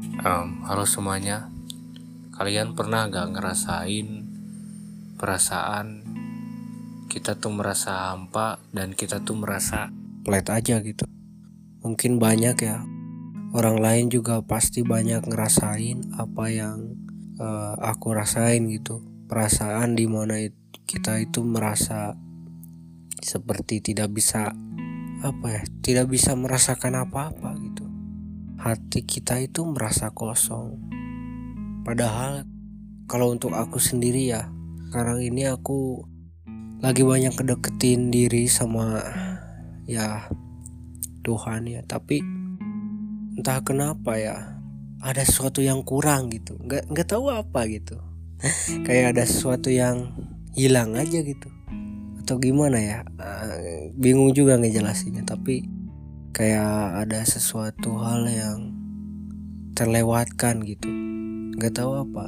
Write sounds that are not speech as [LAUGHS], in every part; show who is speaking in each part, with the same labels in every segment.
Speaker 1: Um, halo semuanya, kalian pernah gak ngerasain perasaan kita tuh merasa hampa dan kita tuh merasa
Speaker 2: flat aja gitu. Mungkin banyak ya, orang lain juga pasti banyak ngerasain apa yang uh, aku rasain gitu. Perasaan di mana kita itu merasa seperti tidak bisa apa ya, tidak bisa merasakan apa-apa gitu hati kita itu merasa kosong. Padahal kalau untuk aku sendiri ya, sekarang ini aku lagi banyak kedeketin diri sama ya Tuhan ya, tapi entah kenapa ya ada sesuatu yang kurang gitu, nggak nggak tahu apa gitu, [LAUGHS] kayak ada sesuatu yang hilang aja gitu, atau gimana ya, ah, bingung juga ngejelasinnya, tapi kayak ada sesuatu hal yang terlewatkan gitu. Nggak tahu apa.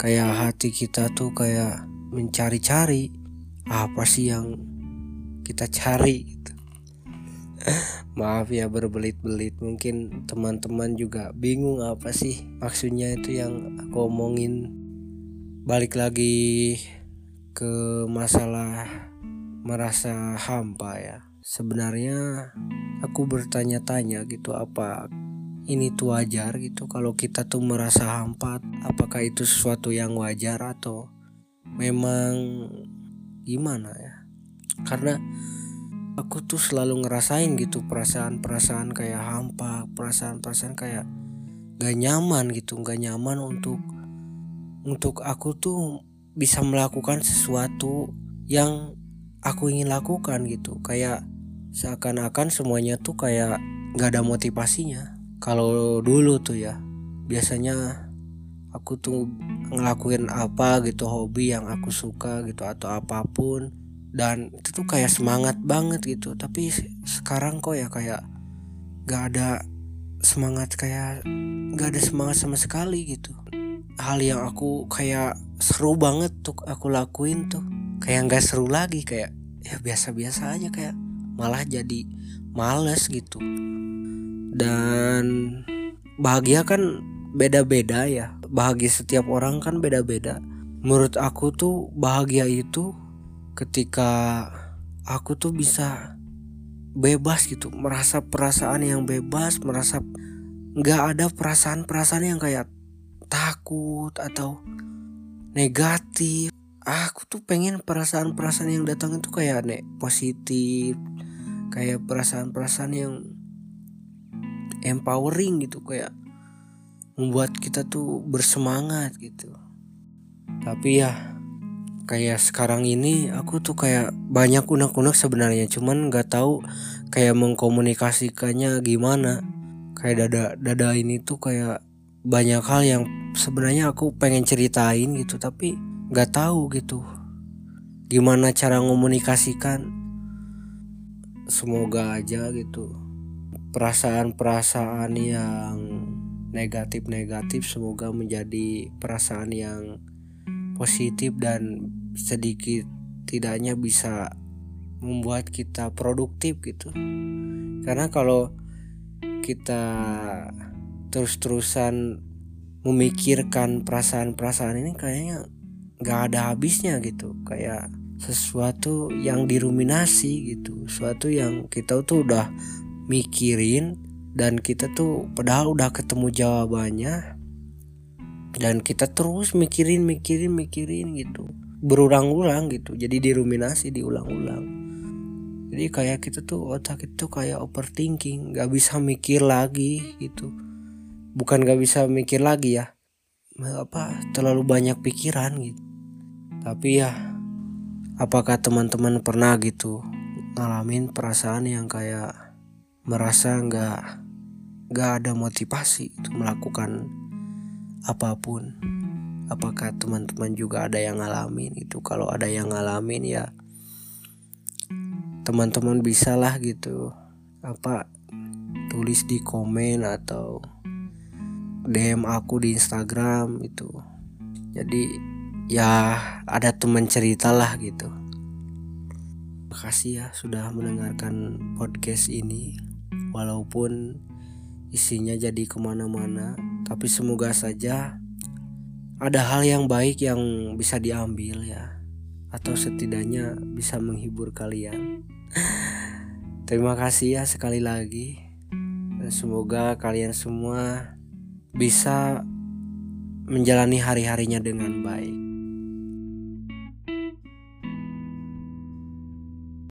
Speaker 2: Kayak hati kita tuh kayak mencari-cari apa sih yang kita cari gitu. [LAUGHS] maaf ya berbelit-belit. Mungkin teman-teman juga bingung apa sih maksudnya itu yang aku omongin. Balik lagi ke masalah merasa hampa ya sebenarnya aku bertanya-tanya gitu apa ini tuh wajar gitu kalau kita tuh merasa hampa apakah itu sesuatu yang wajar atau memang gimana ya? Karena aku tuh selalu ngerasain gitu perasaan-perasaan kayak hampa perasaan-perasaan kayak gak nyaman gitu gak nyaman untuk untuk aku tuh bisa melakukan sesuatu yang aku ingin lakukan gitu. Kayak seakan-akan semuanya tuh kayak nggak ada motivasinya. Kalau dulu tuh ya biasanya aku tuh ngelakuin apa gitu hobi yang aku suka gitu atau apa pun. Dan itu tuh kayak semangat banget gitu. Tapi sekarang kok ya kayak nggak ada semangat kayak nggak ada semangat sama sekali gitu. Hal yang aku kayak seru banget tuh aku lakuin tuh. Kayak nggak seru lagi kayak ya biasa-biasa aja kayak malah jadi males gitu. Dan bahagia kan beda-beda ya. Bahagia setiap orang kan beda-beda. Menurut aku tuh bahagia itu ketika aku tuh bisa bebas gitu. Merasa perasaan yang bebas merasa nggak ada perasaan-perasaan yang kayak takut atau negatif. Aku tuh pengen perasaan-perasaan yang datang itu kayak nek positif kayak perasaan-perasaan yang empowering gitu kayak membuat kita tuh bersemangat gitu. Tapi ya kayak sekarang ini aku tuh kayak banyak unek-unek sebenarnya cuman nggak tahu kayak mengkomunikasikannya gimana. Kayak dada dada ini tuh kayak banyak hal yang sebenarnya aku pengen ceritain gitu tapi nggak tahu gitu. Gimana cara komunikasikan semoga aja gitu. Perasaan-perasaan yang negatif-negatif semoga menjadi perasaan yang positif dan sedikit tidaknya bisa membuat kita produktif gitu. Karena kalau kita terus-terusan memikirkan perasaan-perasaan ini kayaknya nggak ada habisnya gitu. Kayak sesuatu yang diruminasi gitu. Sesuatu yang kita tuh udah mikirin dan kita tuh padahal udah ketemu jawabannya dan kita terus mikirin mikirin mikirin gitu. Berulang-ulang gitu. Jadi diruminasi diulang-ulang. Jadi kayak kita tuh otak itu kayak overthinking. Nggak bisa mikir lagi gitu. Bukan nggak bisa mikir lagi ya. Apa terlalu banyak pikiran gitu. Tapi ya Apakah teman-teman pernah gitu ngalamin perasaan yang kayak merasa nggak nggak ada motivasi untuk melakukan apa pun? Apakah teman-teman juga ada yang ngalamin itu? Kalau ada yang ngalamin ya teman-teman bisalah gitu apa tulis di komen atau DM aku di Instagram itu. Jadi ya ada teman cerita lah gitu makasih ya sudah mendengarkan podcast ini walaupun isinya jadi ke mana-mana Tapi semoga saja ada hal yang baik yang bisa diambil ya atau setidaknya bisa menghibur kalian. [LAUGHS] Terima kasih ya sekali lagi. Dan semoga kalian semua bisa menjalani hari-harinya dengan baik.